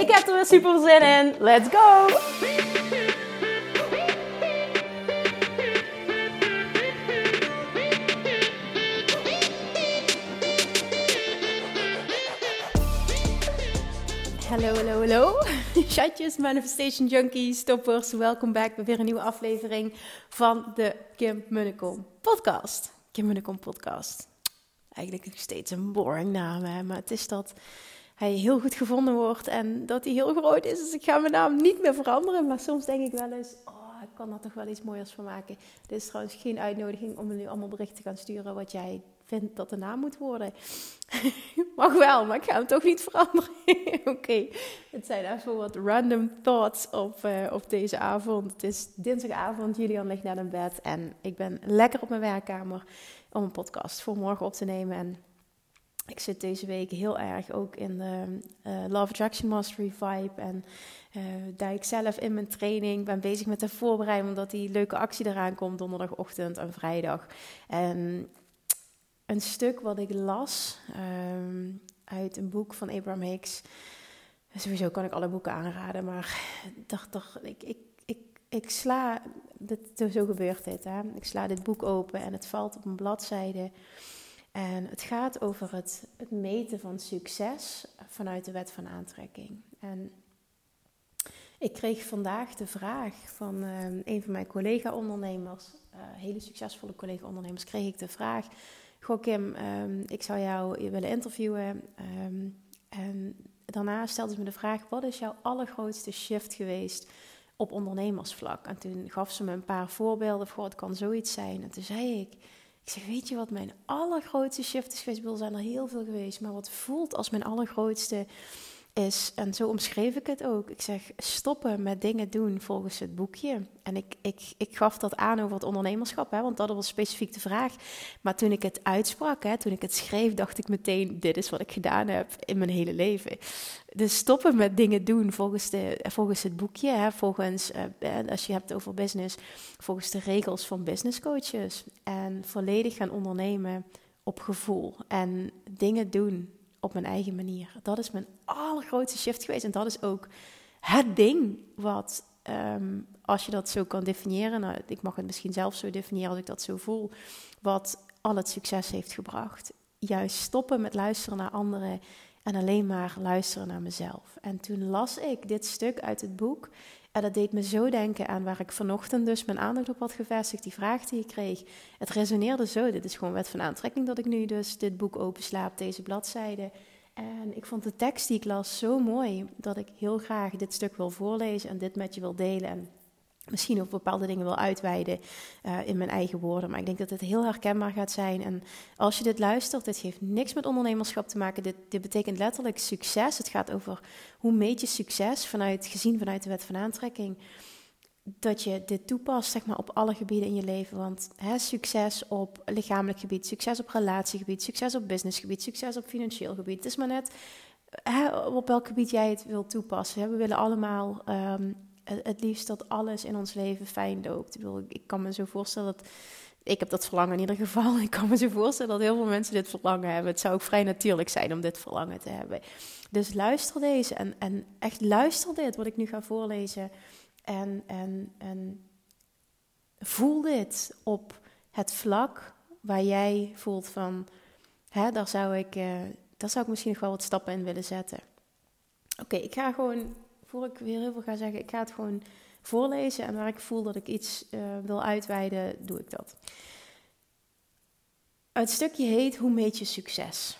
Ik heb er weer super zin in. Let's go! Hallo, hallo, hallo. Chatjes, Manifestation Junkies, stoppers. Welkom back bij weer een nieuwe aflevering van de Kim Munnekom podcast. Kim Munnekom podcast. Eigenlijk nog steeds een boring naam, hè? maar het is dat hij heel goed gevonden wordt en dat hij heel groot is. Dus ik ga mijn naam niet meer veranderen. Maar soms denk ik wel eens, oh, ik kan er toch wel iets mooiers van maken. Dit is trouwens geen uitnodiging om me nu allemaal berichten te gaan sturen wat jij vindt dat de naam moet worden. Mag wel, maar ik ga hem toch niet veranderen. Oké, het zijn even wat random thoughts op, uh, op deze avond. Het is dinsdagavond, Julian ligt net in bed en ik ben lekker op mijn werkkamer om een podcast voor morgen op te nemen. En ik zit deze week heel erg ook in de uh, Love Attraction Mastery vibe. En uh, daar ik zelf in mijn training ben bezig met de voorbereiding, omdat die leuke actie eraan komt donderdagochtend en vrijdag. En een stuk wat ik las um, uit een boek van Abraham Hicks. Sowieso kan ik alle boeken aanraden, maar dacht toch, ik, ik, ik, ik sla, dit, zo gebeurt dit, hè. ik sla dit boek open en het valt op een bladzijde. En het gaat over het, het, meten van succes vanuit de wet van aantrekking. En ik kreeg vandaag de vraag van um, een van mijn collega-ondernemers, uh, hele succesvolle collega-ondernemers, kreeg ik de vraag: Goh, Kim, um, ik zou jou willen interviewen. Um, en daarna stelde ze me de vraag: wat is jouw allergrootste shift geweest op ondernemersvlak? En toen gaf ze me een paar voorbeelden voor: het kan zoiets zijn. En toen zei ik ik zeg, weet je wat mijn allergrootste shift is geweest? Zijn er heel veel geweest, maar wat voelt als mijn allergrootste is, en zo omschreef ik het ook. Ik zeg, stoppen met dingen doen volgens het boekje. En ik, ik, ik gaf dat aan over het ondernemerschap, hè, want dat was specifiek de vraag. Maar toen ik het uitsprak, hè, toen ik het schreef, dacht ik meteen, dit is wat ik gedaan heb in mijn hele leven. Dus stoppen met dingen doen volgens, de, volgens het boekje, hè, volgens, uh, als je hebt over business, volgens de regels van business coaches. En volledig gaan ondernemen op gevoel en dingen doen op mijn eigen manier. Dat is mijn allergrootste shift geweest. En dat is ook het ding wat, ehm, als je dat zo kan definiëren, nou, ik mag het misschien zelf zo definiëren als ik dat zo voel, wat al het succes heeft gebracht. Juist stoppen met luisteren naar anderen en alleen maar luisteren naar mezelf. En toen las ik dit stuk uit het boek. En dat deed me zo denken aan waar ik vanochtend dus mijn aandacht op had gevestigd, die vraag die ik kreeg. Het resoneerde zo, dit is gewoon wet van aantrekking dat ik nu dus dit boek opensla op deze bladzijde. En ik vond de tekst die ik las zo mooi dat ik heel graag dit stuk wil voorlezen en dit met je wil delen. En misschien ook bepaalde dingen wil uitweiden uh, in mijn eigen woorden. Maar ik denk dat het heel herkenbaar gaat zijn. En als je dit luistert, dit heeft niks met ondernemerschap te maken. Dit, dit betekent letterlijk succes. Het gaat over hoe meet je succes vanuit, gezien vanuit de wet van aantrekking. Dat je dit toepast zeg maar, op alle gebieden in je leven. Want hè, succes op lichamelijk gebied, succes op relatiegebied, succes op businessgebied, succes op financieel gebied. Het is maar net op welk gebied jij het wilt toepassen. We willen allemaal um, het liefst dat alles in ons leven fijn loopt. Ik, ik kan me zo voorstellen dat. Ik heb dat verlangen in ieder geval. Ik kan me zo voorstellen dat heel veel mensen dit verlangen hebben. Het zou ook vrij natuurlijk zijn om dit verlangen te hebben. Dus luister deze en, en echt luister dit, wat ik nu ga voorlezen. En, en, en voel dit op het vlak waar jij voelt van... Hè, daar, zou ik, uh, daar zou ik misschien nog wel wat stappen in willen zetten. Oké, ik ga gewoon voor ik weer heel veel ga zeggen, ik ga het gewoon voorlezen. En waar ik voel dat ik iets uh, wil uitweiden, doe ik dat. Het stukje heet Hoe meet je succes?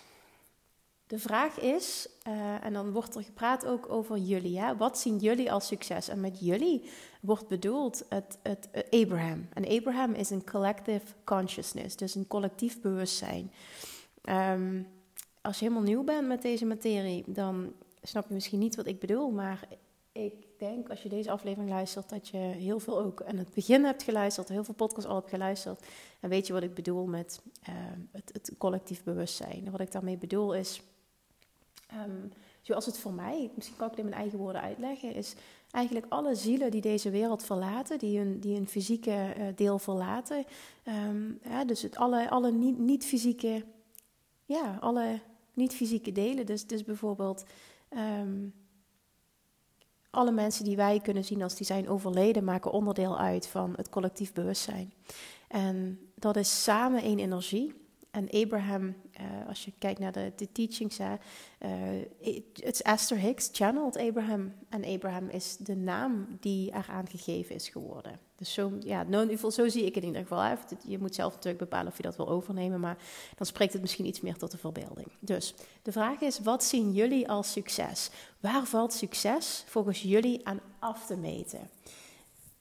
De vraag is, uh, en dan wordt er gepraat ook over jullie. Hè? Wat zien jullie als succes? En met jullie wordt bedoeld het, het, uh, Abraham. En Abraham is een collective consciousness, dus een collectief bewustzijn. Um, als je helemaal nieuw bent met deze materie, dan snap je misschien niet wat ik bedoel, maar ik denk als je deze aflevering luistert dat je heel veel ook aan het begin hebt geluisterd, heel veel podcasts al hebt geluisterd. En weet je wat ik bedoel met ehm, het, het, collectief bewustzijn. Wat ik daarmee bedoel is, um, zoals het voor mij, misschien kan ik het in mijn eigen woorden uitleggen, is eigenlijk alle zielen die deze wereld verlaten, die hun, die hun fysieke uh, deel verlaten. Ja, dus het, alle, alle niet-fysieke, ja, alle niet-fysieke delen. Dus, dus bijvoorbeeld alle mensen die wij kunnen zien als die zijn overleden, maken onderdeel uit van het collectief bewustzijn. En dat is samen één energie. En Abraham, uh, als je kijkt naar de, de teachings, uh, het Esther Hicks channeled Abraham. En Abraham is de naam die eraan gegeven is geworden. Dus zo, ja, nou, zo zie ik het in ieder geval. Hè. Je moet zelf natuurlijk bepalen of je dat wil overnemen, maar dan spreekt het misschien iets meer tot de verbeelding. Dus de vraag is, wat zien jullie als succes? Waar valt succes volgens jullie aan af te meten?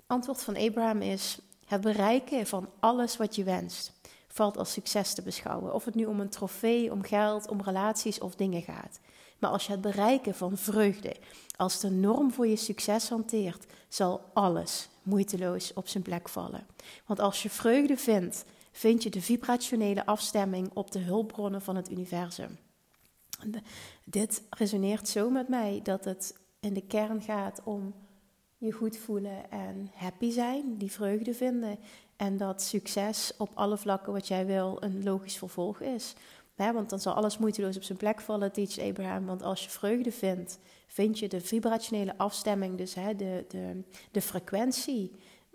Antwoord van Abraham is het bereiken van alles wat je wenst valt als succes te beschouwen. Of het nu om een trofee, om geld, om relaties of dingen gaat. Maar als je het bereiken van vreugde als de norm voor je succes hanteert, zal alles moeiteloos op zijn plek vallen. Want als je vreugde vindt, vind je de vibrationele afstemming op de hulpbronnen van het universum. dit resoneert zo met mij dat het in de kern gaat om je goed voelen en happy zijn, die vreugde vinden. En dat succes op alle vlakken wat jij wil een logisch vervolg is. want dan zal alles moeiteloos op zijn plek vallen, teach Abraham. Want als je vreugde vindt, vind je de vibrationele afstemming, dus de, de, de frequentie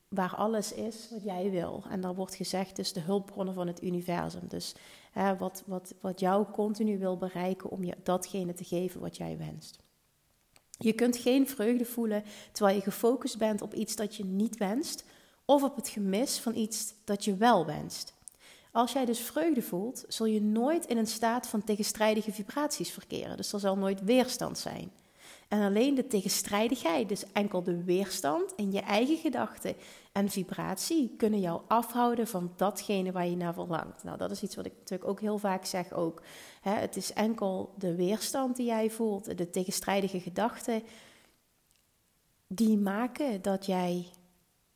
waar alles is wat jij wil. En daar wordt gezegd, dus de hulpbronnen van het universum. Dus wat, wat, wat jou continu wil bereiken om je datgene te geven wat jij wenst. Je kunt geen vreugde voelen terwijl je gefocust bent op iets dat je niet wenst, of op het gemis van iets dat je wel wenst. Als jij dus vreugde voelt, zul je nooit in een staat van tegenstrijdige vibraties verkeren. Dus er zal nooit weerstand zijn. En alleen de tegenstrijdigheid, dus enkel de weerstand in je eigen gedachten en vibratie, kunnen jou afhouden van datgene waar je naar verlangt. Nou, dat is iets wat ik natuurlijk ook heel vaak zeg ook. het is enkel de weerstand die jij voelt, de tegenstrijdige gedachten, die maken dat jij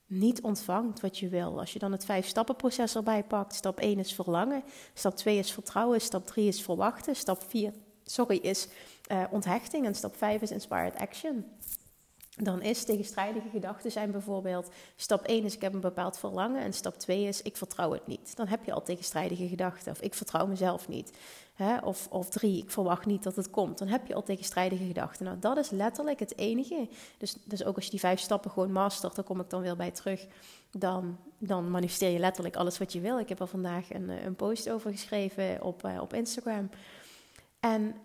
niet ontvangt wat je wil. Als je dan het vijf stappenproces erbij pakt, stap 1 is verlangen, stap 2 is vertrouwen, stap 3 is verwachten, stap 4 sorry, is uh, onthechting en stap 5 is inspired action. Dan is tegenstrijdige gedachten zijn bijvoorbeeld, stap 1 is ik heb een bepaald verlangen en stap 2 is ik vertrouw het niet. Dan heb je al tegenstrijdige gedachten of ik vertrouw mezelf niet. Hè? Of, of drie, ik verwacht niet dat het komt. Dan heb je al tegenstrijdige gedachten. Nou, dat is letterlijk het enige. Dus, dus ook als je die vijf stappen gewoon mastert, daar kom ik dan weer bij terug. Dan, dan manifesteer je letterlijk alles wat je wil. Ik heb er vandaag een, eh, een post over geschreven op, uh, op Instagram. En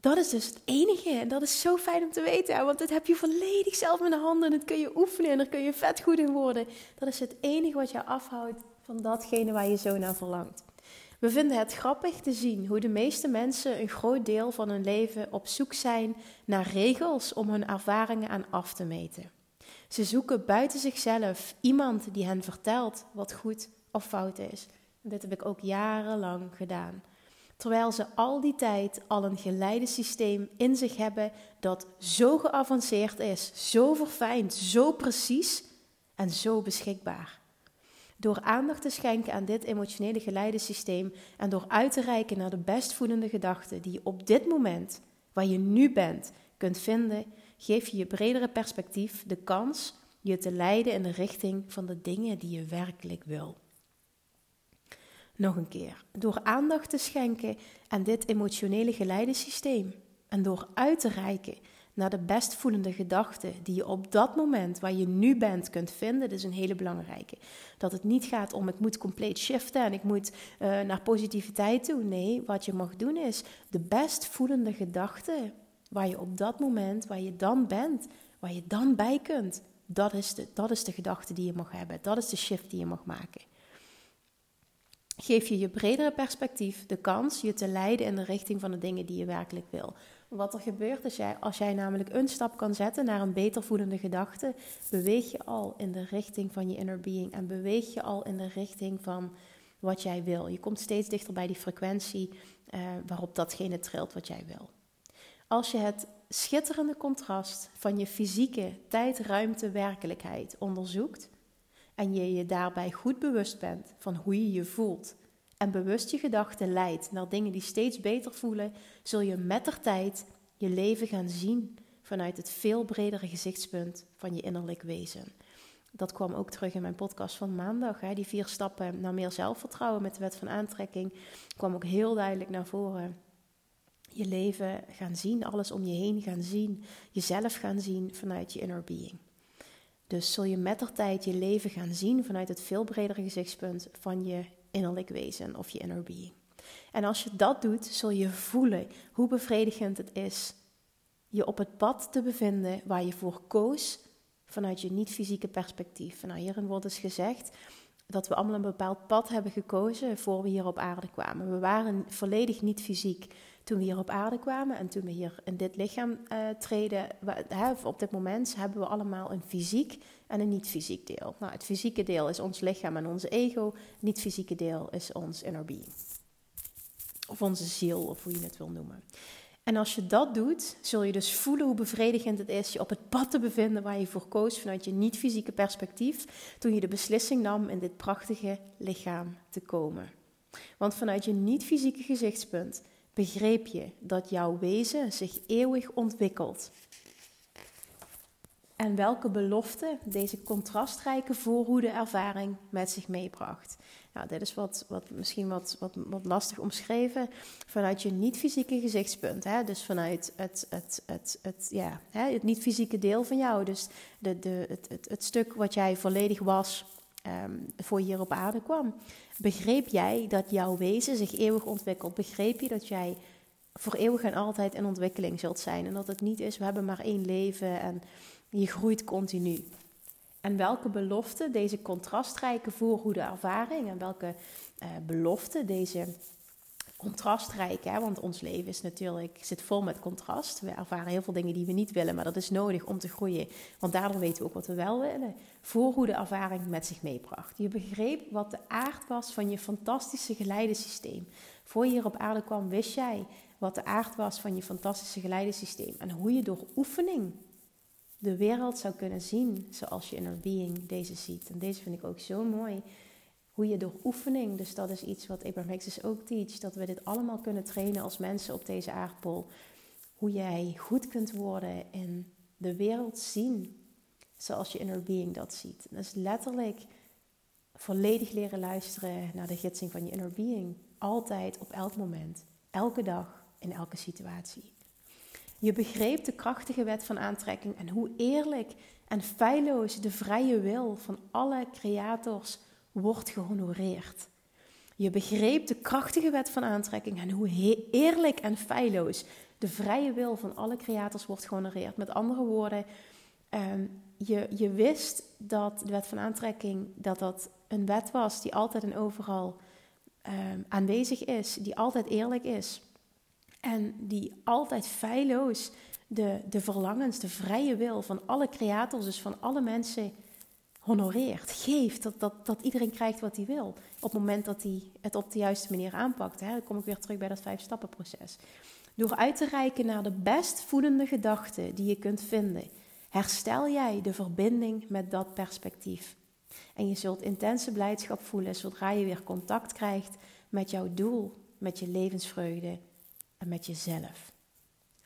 dat is dus het enige. En dat is zo fijn om te weten. Want dat heb je volledig zelf in de handen. En dat kun je oefenen. En daar kun je vet goed in worden. Dat is het enige wat je afhoudt van datgene waar je zo naar verlangt. We vinden het grappig te zien hoe de meeste mensen een groot deel van hun leven op zoek zijn naar regels om hun ervaringen aan af te meten. Ze zoeken buiten zichzelf iemand die hen vertelt wat goed of fout is. Dit heb ik ook jarenlang gedaan. Terwijl ze al die tijd al een geleidesysteem in zich hebben dat zo geavanceerd is, zo verfijnd, zo precies en zo beschikbaar. Door aandacht te schenken aan dit emotionele geleidesysteem en door uit te reiken naar de best voelende gedachten die je op dit moment, waar je nu bent, kunt vinden, geef je je bredere perspectief de kans je te leiden in de richting van de dingen die je werkelijk wil. Nog een keer. Door aandacht te schenken aan dit emotionele geleidesysteem en door uit te reiken naar de best voelende gedachten die je op dat moment waar je nu bent kunt vinden, dat is een hele belangrijke. Dat het niet gaat om ik moet compleet shiften en ik moet uh, naar positiviteit toe. Nee, wat je mag doen is de best voelende gedachten waar je op dat moment, waar je dan bent, waar je dan bij kunt. Dat is de, dat is de gedachte die je mag hebben. Dat is de shift die je mag maken geef je je bredere perspectief de kans je te leiden in de richting van de dingen die je werkelijk wil. Wat er gebeurt als jij, als jij namelijk een stap kan zetten naar een beter voelende gedachte, beweeg je al in de richting van je inner being en beweeg je al in de richting van wat jij wil. Je komt steeds dichter bij die frequentie uh, waarop datgene trilt wat jij wil. Als je het schitterende contrast van je fysieke tijd, ruimte, werkelijkheid onderzoekt en je je daarbij goed bewust bent van hoe je je voelt en bewust je gedachten leidt naar dingen die steeds beter voelen, zul je met de tijd je leven gaan zien vanuit het veel bredere gezichtspunt van je innerlijk wezen. Dat kwam ook terug in mijn podcast van maandag. Hè. Die vier stappen naar meer zelfvertrouwen met de wet van aantrekking kwam ook heel duidelijk naar voren. Je leven gaan zien, alles om je heen gaan zien, jezelf gaan zien vanuit je inner being. Dus zul je met de tijd je leven gaan zien vanuit het veel bredere gezichtspunt van je innerlijk wezen of je inner being. En als je dat doet, zul je voelen hoe bevredigend het is je op het pad te bevinden waar je voor koos vanuit je niet-fysieke perspectief. Nou, hierin wordt dus gezegd dat we allemaal een bepaald pad hebben gekozen voor we hier op aarde kwamen. We waren volledig niet fysiek toen we hier op aarde kwamen en toen we hier in dit lichaam uh, treden. We, op dit moment hebben we allemaal een fysiek en een niet-fysiek deel. Nou, het fysieke deel is ons lichaam en onze ego. Het niet-fysieke deel is ons inner being. Of onze ziel, of hoe je het wil noemen. En als je dat doet, zul je dus voelen hoe bevredigend het is je op het pad te bevinden waar je voor koos vanuit je niet-fysieke perspectief, toen je de beslissing nam in dit prachtige lichaam te komen. Want vanuit je niet-fysieke gezichtspunt begreep je dat jouw wezen zich eeuwig ontwikkelt. En welke belofte deze contrastrijke voorhoede ervaring met zich meebracht. Nou, dit is wat, wat misschien wat, wat, wat lastig omschreven vanuit je niet-fysieke gezichtspunt. Hè? Dus vanuit het, het, het, het, ja, hè? het niet-fysieke deel van jou. Dus de, de, het, het, het stuk wat jij volledig was um, voor je hier op aarde kwam. Begreep jij dat jouw wezen zich eeuwig ontwikkelt? Begreep je dat jij voor eeuwig en altijd in ontwikkeling zult zijn? En dat het niet is, we hebben maar één leven en je groeit continu. En welke belofte deze contrastrijke voorgoede ervaring en welke uh, belofte deze contrastrijke, want ons leven is natuurlijk, zit vol met contrast. We ervaren heel veel dingen die we niet willen, maar dat is nodig om te groeien. Want daardoor weten we ook wat we wel willen. Voorgoede ervaring met zich meebracht. Je begreep wat de aard was van je fantastische geleidensysteem. Voor je hier op aarde kwam, wist jij wat de aard was van je fantastische geleidensysteem. En hoe je door oefening de wereld zou kunnen zien zoals je inner being deze ziet. En deze vind ik ook zo mooi. Hoe je door oefening, dus dat is iets wat Abraham Hicks dus ook teach, dat we dit allemaal kunnen trainen als mensen op deze aardbol. Hoe jij goed kunt worden in de wereld zien zoals je inner being dat ziet. Dat is letterlijk volledig leren luisteren naar de gidsing van je inner being. Altijd, op elk moment, elke dag, in elke situatie. Je begreep de krachtige wet van aantrekking en hoe eerlijk en feilloos de vrije wil van alle creators wordt gehonoreerd. Je begreep de krachtige wet van aantrekking en hoe eerlijk en feilloos de vrije wil van alle creators wordt gehonoreerd. Met andere woorden, ehm, je, je wist dat de wet van aantrekking dat dat een wet was die altijd en overal um, aanwezig is, die altijd eerlijk is. En die altijd feilloos de, de verlangens, de vrije wil van alle creators, dus van alle mensen, honoreert. Geeft, dat, dat, dat iedereen krijgt wat hij wil. Op het moment dat hij het op de juiste manier aanpakt. Hè, dan kom ik weer terug bij dat vijf stappenproces. Door uit te reiken naar de best voedende gedachten die je kunt vinden, herstel jij de verbinding met dat perspectief. En je zult intense blijdschap voelen zodra je weer contact krijgt met jouw doel, met je levensvreugde en met jezelf.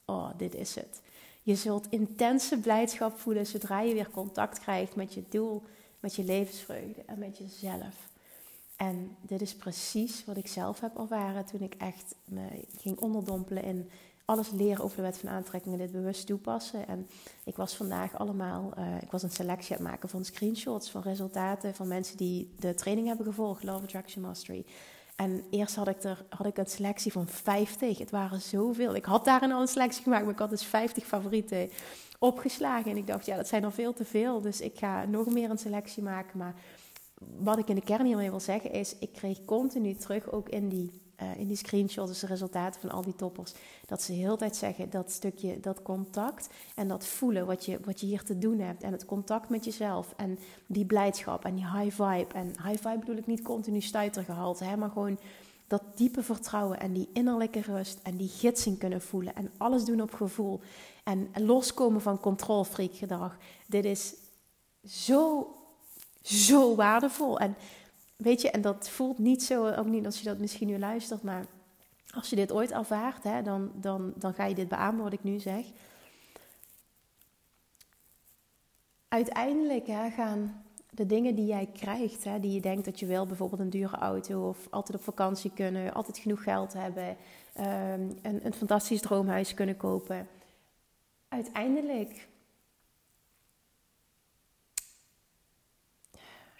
Oh, dit is het. Je zult intense blijdschap voelen zodra je weer contact krijgt met je doel, met je levensvreugde en met jezelf. En dit is precies wat ik zelf heb ervaren toen ik echt me ging onderdompelen in alles leren over de wet van aantrekking en dit bewust toepassen. En ik was vandaag allemaal, uh, ik was een selectie aan het maken van screenshots van resultaten van mensen die de training hebben gevolgd, Love Attraction Mastery. En eerst had ik, er, had ik een selectie van 50. Het waren zoveel. Ik had daarin al een selectie gemaakt, maar ik had dus 50 favorieten opgeslagen. En ik dacht, ja, dat zijn er veel te veel. Dus ik ga nog meer een selectie maken. Maar wat ik in de kern hiermee wil zeggen is, ik kreeg continu terug, ook in die uh, in die screenshots, dus de resultaten van al die toppers, dat ze heel tijd zeggen dat stukje, dat contact en dat voelen wat je, wat je hier te doen hebt. En het contact met jezelf en die blijdschap en die high vibe. En high vibe bedoel ik niet continu stuitergehalte, hè, maar gewoon dat diepe vertrouwen en die innerlijke rust en die gidsing kunnen voelen en alles doen op gevoel en loskomen van controlfreak gedrag. Dit is zo, zo waardevol. En weet je, en dat voelt niet zo, ook niet als je dat misschien nu luistert, maar als je dit ooit ervaart, hè, dan, dan, dan ga je dit beamen wat ik nu zeg. Uiteindelijk hè, gaan de dingen die jij krijgt, hè, die je denkt dat je wil, bijvoorbeeld een dure auto of altijd op vakantie kunnen, altijd genoeg geld hebben, um, een, een fantastisch droomhuis kunnen kopen. Uiteindelijk,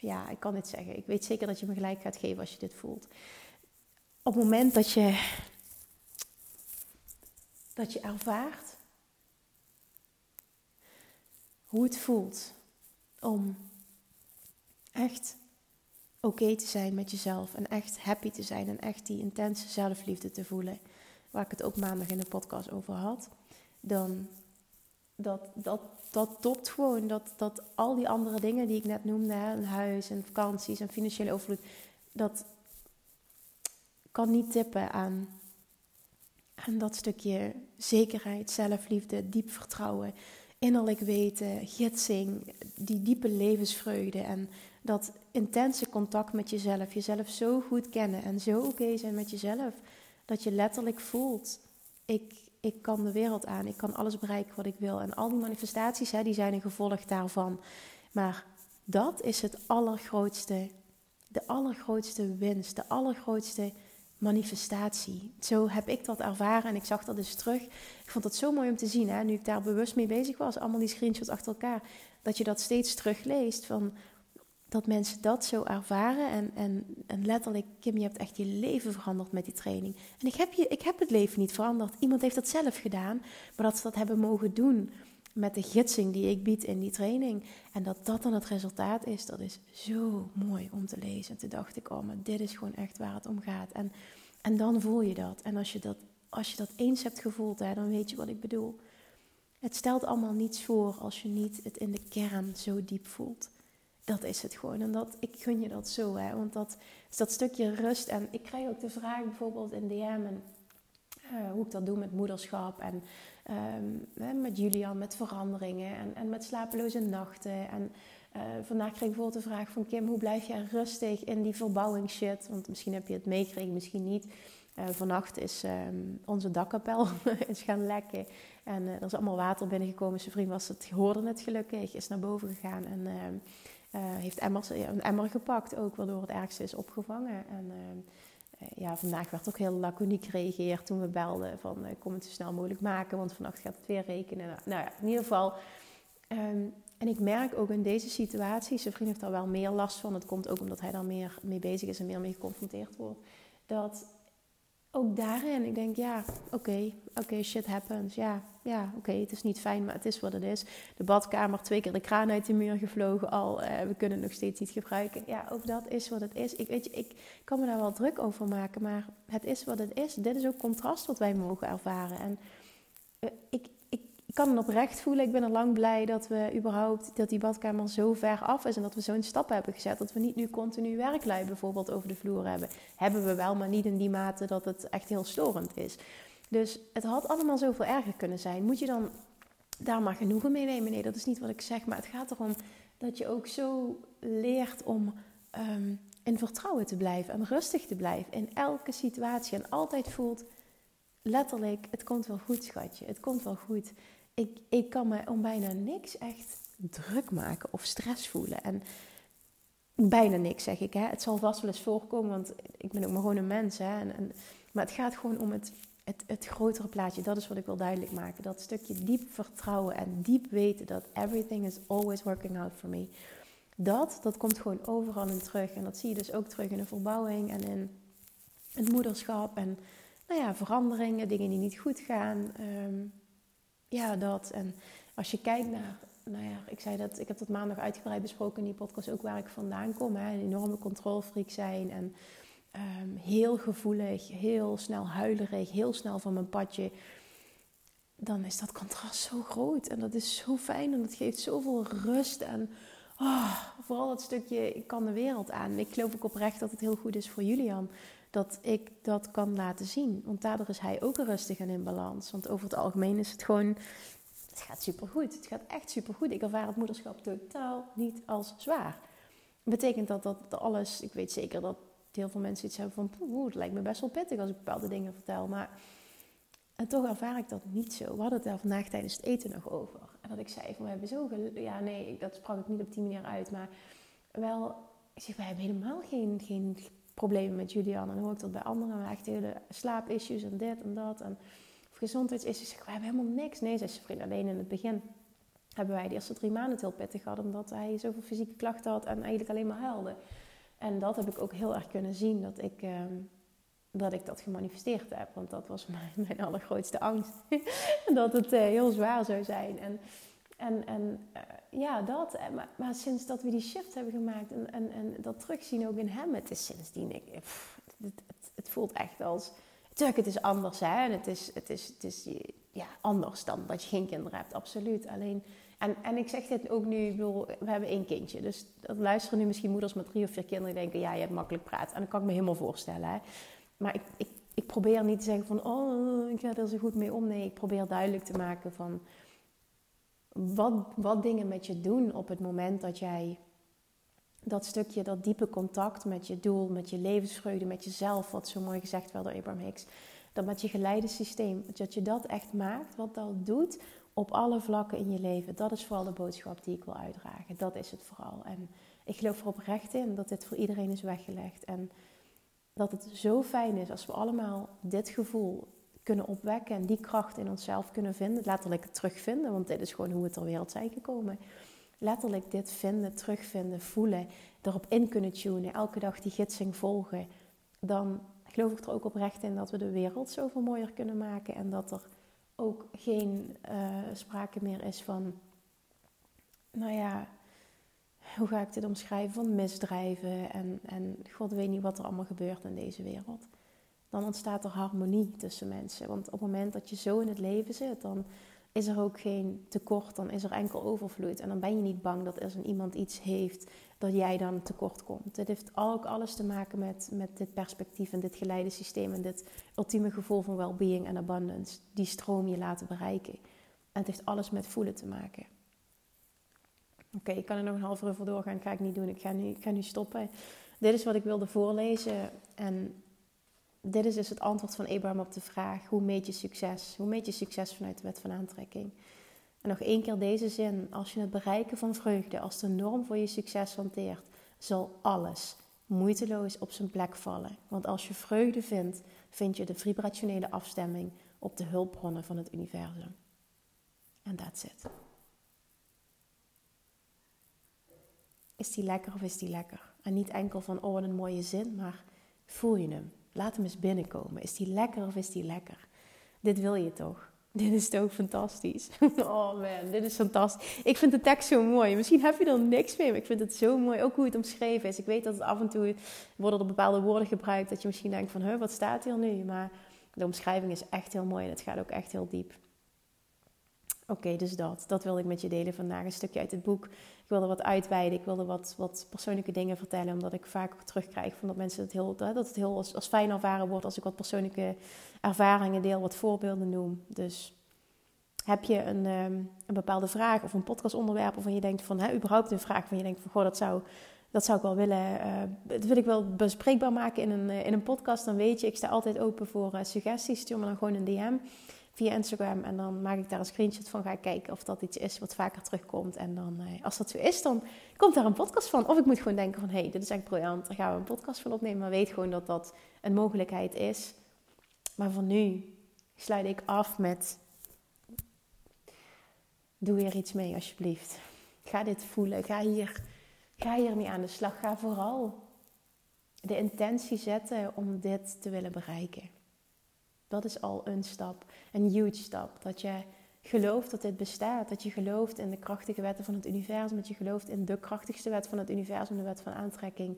ja, ik kan dit zeggen. Ik weet zeker dat je me gelijk gaat geven als je dit voelt. Op het moment dat je, dat je ervaart hoe het voelt om echt oké te zijn met jezelf en echt happy te zijn en echt die intense zelfliefde te voelen, waar ik het ook maandag in de podcast over had, dan dat, dat, dat topt gewoon. Dat, dat al die andere dingen die ik net noemde, hè, een huis en vakanties en financiële overvloed, dat kan niet tippen aan, aan dat stukje zekerheid, zelfliefde, diep vertrouwen, innerlijk weten, gidsing, die diepe levensvreugde en dat intense contact met jezelf, jezelf zo goed kennen en zo oké zijn met jezelf, dat je letterlijk voelt, ik, ik kan de wereld aan, ik kan alles bereiken wat ik wil. En al die manifestaties, hè, die zijn een gevolg daarvan. Maar dat is het allergrootste, de allergrootste winst, de allergrootste manifestatie. Zo heb ik dat ervaren en ik zag dat dus terug. Ik vond dat zo mooi om te zien, hè, nu ik daar bewust mee bezig was, allemaal die screenshots achter elkaar, dat je dat steeds terugleest van dat mensen dat zo ervaren. En, en, en letterlijk, Kim, je hebt echt je leven veranderd met die training. En ik heb, je, ik heb het leven niet veranderd. Iemand heeft dat zelf gedaan. Maar dat ze dat hebben mogen doen met de gidsing die ik bied in die training. En dat dat dan het resultaat is, dat is zo mooi om te lezen. toen dacht ik, oh, maar dit is gewoon echt waar het om gaat. En, en dan voel je dat. En als je dat, als je dat eens hebt gevoeld, hè, dan weet je wat ik bedoel. Het stelt allemaal niets voor als je niet het in de kern zo diep voelt dat is het gewoon. En dat, ik gun je dat zo, hè. Want dat is dat stukje rust. En ik krijg ook de vraag bijvoorbeeld in DM... En, uh, hoe ik dat doe met moederschap en um, met Julian, met veranderingen en, en met slapeloze nachten. En uh, vandaag kreeg ik bijvoorbeeld de vraag van Kim, hoe blijf je rustig in die verbouwingsshit? Want misschien heb je het meegekregen, misschien niet. Uh, vannacht is um, onze dakkapel is gaan lekken en er is allemaal water binnengekomen. Zijn vriend was het, hoorde het gelukkig, is naar boven gegaan en... Uh, heeft emmers, een emmer gepakt ook, waardoor het ergste is opgevangen. En uh, ja, vandaag werd ook heel laconiek gereageerd toen we belden van kom het zo snel mogelijk maken, want vannacht gaat het weer rekenen. Nou, nou ja, in ieder geval. Um, en ik merk ook in deze situatie, zijn vriend heeft daar wel meer last van. Het komt ook omdat hij daar meer mee bezig is en meer mee geconfronteerd wordt. Dat ook daarin, ik denk, ja, oké, oké, shit happens. Ja, ja oké, het is niet fijn, maar het is wat het is. De badkamer, twee keer de kraan uit de muur gevlogen al. Uh, we kunnen het nog steeds niet gebruiken. Ja, ook dat is wat het is. Ik, weet je, ik kan me daar wel druk over maken, maar het is wat het is. Dit is ook contrast wat wij mogen ervaren. En uh, ik, ik kan het oprecht voelen. Ik ben er lang blij dat we überhaupt dat die badkamer zo ver af is en dat we zo'n stap hebben gezet. Dat we niet nu continu werklui bijvoorbeeld over de vloer hebben. Hebben we wel, maar niet in die mate dat het echt heel storend is. Dus het had allemaal zoveel erger kunnen zijn. Moet je dan daar maar genoegen mee nemen? Nee, dat is niet wat ik zeg. Maar het gaat erom dat je ook zo leert om um, in vertrouwen te blijven en rustig te blijven in elke situatie. En altijd voelt letterlijk: het komt wel goed, schatje. Het komt wel goed ik, ik kan me om bijna niks echt druk maken of stress voelen. En bijna niks zeg ik. Hè. Het zal vast wel eens voorkomen, want ik ben ook maar gewoon een mens. Hè. En, en, maar het gaat gewoon om het, het, het grotere plaatje. Dat is wat ik wil duidelijk maken. Dat stukje diep vertrouwen en diep weten dat everything is always working out for me. Dat, dat komt gewoon overal in terug. En dat zie je dus ook terug in de verbouwing en in het moederschap. En nou ja, veranderingen, dingen die niet goed gaan. Um, ja, dat. En als je kijkt naar, nou ja, ik zei dat, ik heb dat maandag uitgebreid besproken in die podcast ook waar ik vandaan kom. Hè, een enorme controlfreak zijn en um, heel gevoelig, heel snel huilerig, heel snel van mijn padje. Dan is dat contrast zo groot en dat is zo fijn en dat geeft zoveel rust en oh, vooral dat stukje, ik kan de wereld aan. Ik geloof ook oprecht dat het heel goed is voor Julian dat ik dat kan laten zien. Want daardoor is hij ook rustig en in balans. Want over het algemeen is het gewoon, het gaat supergoed. Het gaat echt supergoed. Ik ervaar het moederschap totaal niet als zwaar. Betekent dat dat alles, ik weet zeker dat heel veel mensen iets hebben van, poeh, het lijkt me best wel pittig als ik bepaalde dingen vertel. Maar en toch ervaar ik dat niet zo. We hadden het daar vandaag tijdens het eten nog over. En dat ik zei van, we hebben zo... Ja, nee, dat sprak ik niet op die manier uit. Maar wel, ik zeg, wij hebben helemaal geen, geen problemen met Julian. En hoor ik dat bij anderen. Maar echt hele slaapissues en dit en dat. En of gezondheidsissues. Zeg, wij hebben helemaal niks. Nee, zei ze vriend, alleen in het begin hebben wij de eerste drie maanden het heel pittig gehad. Omdat hij zoveel fysieke klachten had en eigenlijk alleen maar huilde. En dat heb ik ook heel erg kunnen zien. Dat ik... Ehm, dat ik dat gemanifesteerd heb. Want dat was mijn, mijn allergrootste angst. dat het uh, heel zwaar zou zijn. En, en, en uh, ja, dat. Maar, maar, sinds dat we die shift hebben gemaakt en, en, en dat terugzien ook in hem, het is sindsdien, ik, pff, het, het, voelt echt als. Tuurlijk, het is anders, hè. En het is, het is, het is ja, anders dan dat je geen kinderen hebt, absoluut. Alleen, en, en ik zeg dit ook nu, ik bedoel, we hebben één kindje. Dus dat luisteren nu misschien moeders met drie of vier kinderen denken, ja, je hebt makkelijk praten. En dat kan ik me helemaal voorstellen, hè. Maar ik, ik, ik probeer niet te zeggen van, oh, ik ga er zo goed mee om. Nee, ik probeer duidelijk te maken van wat, wat dingen met je doen op het moment dat jij dat stukje, dat diepe contact met je doel, met je levensvreugde, met jezelf, wat zo mooi gezegd werd door Abraham Hicks, dat met je geleidesysteem, dat je dat echt maakt, wat dat doet op alle vlakken in je leven. Dat is vooral de boodschap die ik wil uitdragen. Dat is het vooral. En ik geloof er oprecht in dat dit voor iedereen is weggelegd. En dat het zo fijn is als we allemaal dit gevoel kunnen opwekken en die kracht in onszelf kunnen vinden, letterlijk terugvinden, want dit is gewoon hoe we ter wereld zijn gekomen. Letterlijk dit vinden, terugvinden, voelen, erop in kunnen tunen, elke dag die gidsing volgen, dan geloof ik er ook oprecht in dat we de wereld zoveel mooier kunnen maken en dat er ook geen uh, sprake meer is van, nou ja, hoe ga ik dit omschrijven, van misdrijven en, en god weet niet wat er allemaal gebeurt in deze wereld. Dan ontstaat er harmonie tussen mensen. Want op het moment dat je zo in het leven zit, dan is er ook geen tekort, dan is er enkel overvloed. En dan ben je niet bang dat als iemand iets heeft, dat jij dan tekort komt. Dit heeft ook alles te maken met, met dit perspectief en dit geleide systeem en dit ultieme gevoel van well-being en abundance. Die stroom je laten bereiken. En het heeft alles met voelen te maken. Oké, ik kan er nog een half uur voor doorgaan. Ga ik niet doen. Ik ga, nu, ik ga nu stoppen. Dit is wat ik wilde voorlezen. En dit is dus het antwoord van Abraham op de vraag: hoe meet je succes? Hoe meet je succes vanuit de wet van aantrekking? En nog één keer deze zin: als je het bereiken van vreugde als de norm voor je succes hanteert, zal alles moeiteloos op zijn plek vallen. Want als je vreugde vindt, vind je de vibrationele afstemming op de hulpbronnen van het universum. En that's it. Is die lekker of is die lekker? En niet enkel van, oh wat een mooie zin, maar voel je hem? Laat hem eens binnenkomen. Is die lekker of is die lekker? Dit wil je toch? Dit is toch fantastisch? Oh man, dit is fantastisch. Ik vind de tekst zo mooi. Misschien heb je er niks mee, maar ik vind het zo mooi. Ook hoe het omschreven is. Ik weet dat het af en toe worden er bepaalde woorden gebruikt dat je misschien denkt van, wat staat hier nu? Maar de omschrijving is echt heel mooi en het gaat ook echt heel diep. Oké, dus dat. Dat wilde ik met je delen vandaag. Een stukje uit het boek. Ik wilde wat uitweiden. Ik wilde wat, wat persoonlijke dingen vertellen. Omdat ik vaak terugkrijg van dat mensen het heel, dat het heel als, fijn ervaren wordt. Als ik wat persoonlijke ervaringen deel, wat voorbeelden noem. Dus heb je een, um, een bepaalde vraag of een podcastonderwerp waarvan je denkt van, hè, überhaupt een vraag van je denkt van, goh, dat zou, dat zou ik wel willen, uh, dat wil ik wel bespreekbaar maken in een, uh, in een podcast. Dan weet je, ik sta altijd open voor uh, suggesties. Stuur me dan gewoon een DM via Instagram. En dan maak ik daar een screenshot van. Ga ik kijken of dat iets is wat vaker terugkomt. En dan, eh, als dat zo is, dan komt daar een podcast van. Of ik moet gewoon denken van, hé, hey, dit is echt briljant. Daar gaan we een podcast van opnemen. Maar weet gewoon dat dat een mogelijkheid is. Maar voor nu sluit ik af met... Doe hier iets mee, alsjeblieft. Ga dit voelen. Ga hier, ga hiermee aan de slag. Ga vooral de intentie zetten om dit te willen bereiken. Dat is al een stap, een huge stap. Dat je gelooft dat dit bestaat. Dat je gelooft in de krachtige wetten van het universum. Dat je gelooft in de krachtigste wet van het universum, de wet van aantrekking.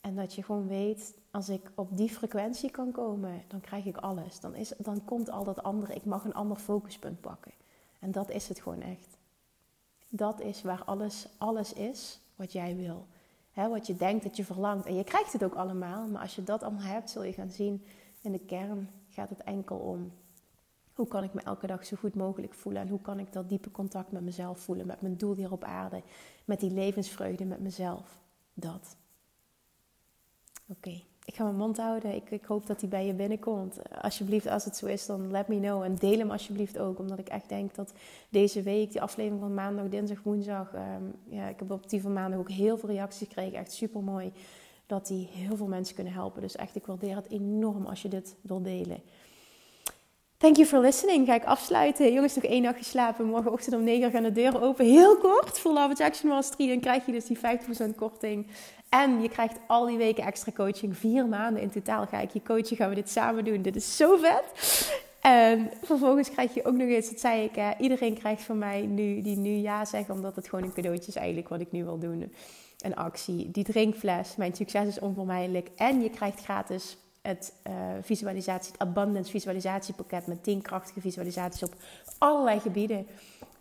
En dat je gewoon weet, als ik op die frequentie kan komen, dan krijg ik alles. Dan, is, dan komt al dat andere. Ik mag een ander focuspunt pakken. En dat is het gewoon echt. Dat is waar alles, alles is wat jij wil. Wat je denkt dat je verlangt. En je krijgt het ook allemaal. Maar als je dat allemaal hebt, zul je gaan zien. In de kern gaat het enkel om. Hoe kan ik me elke dag zo goed mogelijk voelen? En hoe kan ik dat diepe contact met mezelf voelen? Met mijn doel hier op aarde. Met die levensvreugde met mezelf. Dat. Oké ik ga mijn mond houden. Ik, ik hoop dat hij bij je binnenkomt. Alsjeblieft, als het zo is, dan let me know. En deel hem alsjeblieft ook. Omdat ik echt denk dat deze week, die aflevering van maandag, dinsdag, woensdag. Ehm, ja, ik heb op die van maandag ook heel veel reacties gekregen. Echt super mooi. Dat die heel veel mensen kunnen helpen. Dus echt, ik waardeer het enorm als je dit wil delen. Thank you for listening. Ga ik afsluiten. Jongens, nog één nacht geslapen. Morgenochtend om 9 uur gaan de deuren open. Heel kort. Voor Love Action Mastery. Dan krijg je dus die 50% korting. En je krijgt al die weken extra coaching. Vier maanden in totaal ga ik je coachen. Gaan we dit samen doen. Dit is zo vet. En vervolgens krijg je ook nog eens, dat zei ik, iedereen krijgt van mij nu, die nu ja zeggen, omdat het gewoon een cadeautje is eigenlijk wat ik nu wil doen. Een actie. Die drinkfles, mijn succes is onvermijdelijk. En je krijgt gratis het uh, visualisatie, het abundance visualisatiepakket met 10 krachtige visualisaties op allerlei gebieden.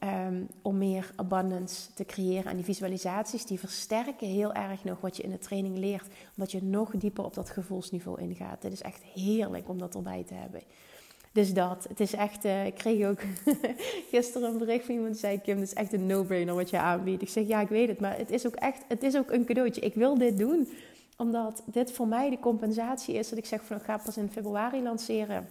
Um, om meer abundance te creëren. En die visualisaties die versterken heel erg nog wat je in de training leert. Omdat je nog dieper op dat gevoelsniveau ingaat. Het is echt heerlijk om dat erbij te hebben. Dus dat. Het is echt. Uh, ik kreeg ook gisteren een bericht van iemand die zei: Kim, het is echt een no-brainer wat je aanbiedt. Ik zeg ja, ik weet het. Maar het is ook echt. Het is ook een cadeautje. Ik wil dit doen omdat dit voor mij de compensatie is dat ik zeg van ik ga pas in februari lanceren.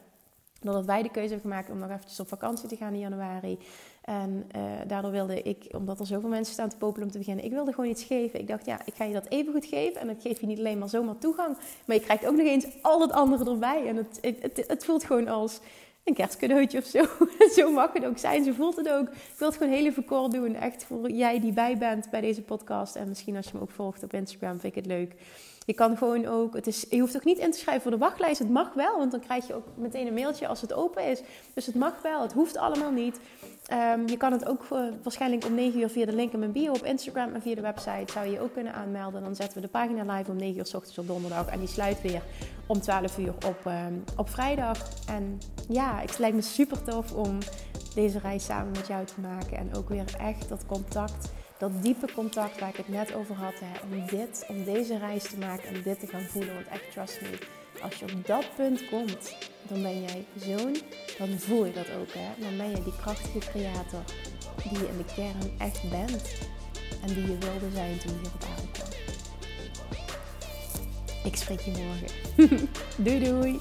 Doordat wij de keuze hebben gemaakt om nog eventjes op vakantie te gaan in januari. En uh, daardoor wilde ik, omdat er zoveel mensen staan te popelen om te beginnen, ik wilde gewoon iets geven. Ik dacht, ja, ik ga je dat even goed geven. En dat geef je niet alleen maar zomaar toegang, maar je krijgt ook nog eens al het andere erbij. En het, het, het, voelt gewoon als een kerstcadeautje of zo. zo mag het ook zijn, zo voelt het ook. Ik wil het gewoon heel even kort doen, echt voor jij die bij bent bij deze podcast. En misschien als je me ook volgt op Instagram, vind ik het leuk. Je kan gewoon ook, het is, je hoeft ook niet in te schrijven voor de wachtlijst. Het mag wel, want dan krijg je ook meteen een mailtje als het open is. Dus het mag wel, het hoeft allemaal niet. Um, je kan het ook uh, waarschijnlijk om 9 uur via de link in mijn bio op Instagram en via de website zou je je ook kunnen aanmelden. Dan zetten we de pagina live om 9 uur s ochtends op donderdag en die sluit weer om 12 uur op, um, op vrijdag. En ja, het lijkt me super tof om deze reis samen met jou te maken en ook weer echt dat contact dat diepe contact waar ik het net over had. Om dit, om deze reis te maken en dit te gaan voelen. Want echt, trust me, als je op dat punt komt, dan ben jij zo'n, dan voel je dat ook. Hè? Dan ben je die krachtige creator die je in de kern echt bent. En die je wilde zijn toen je hier op aarde. Ik spreek je morgen. doei doei.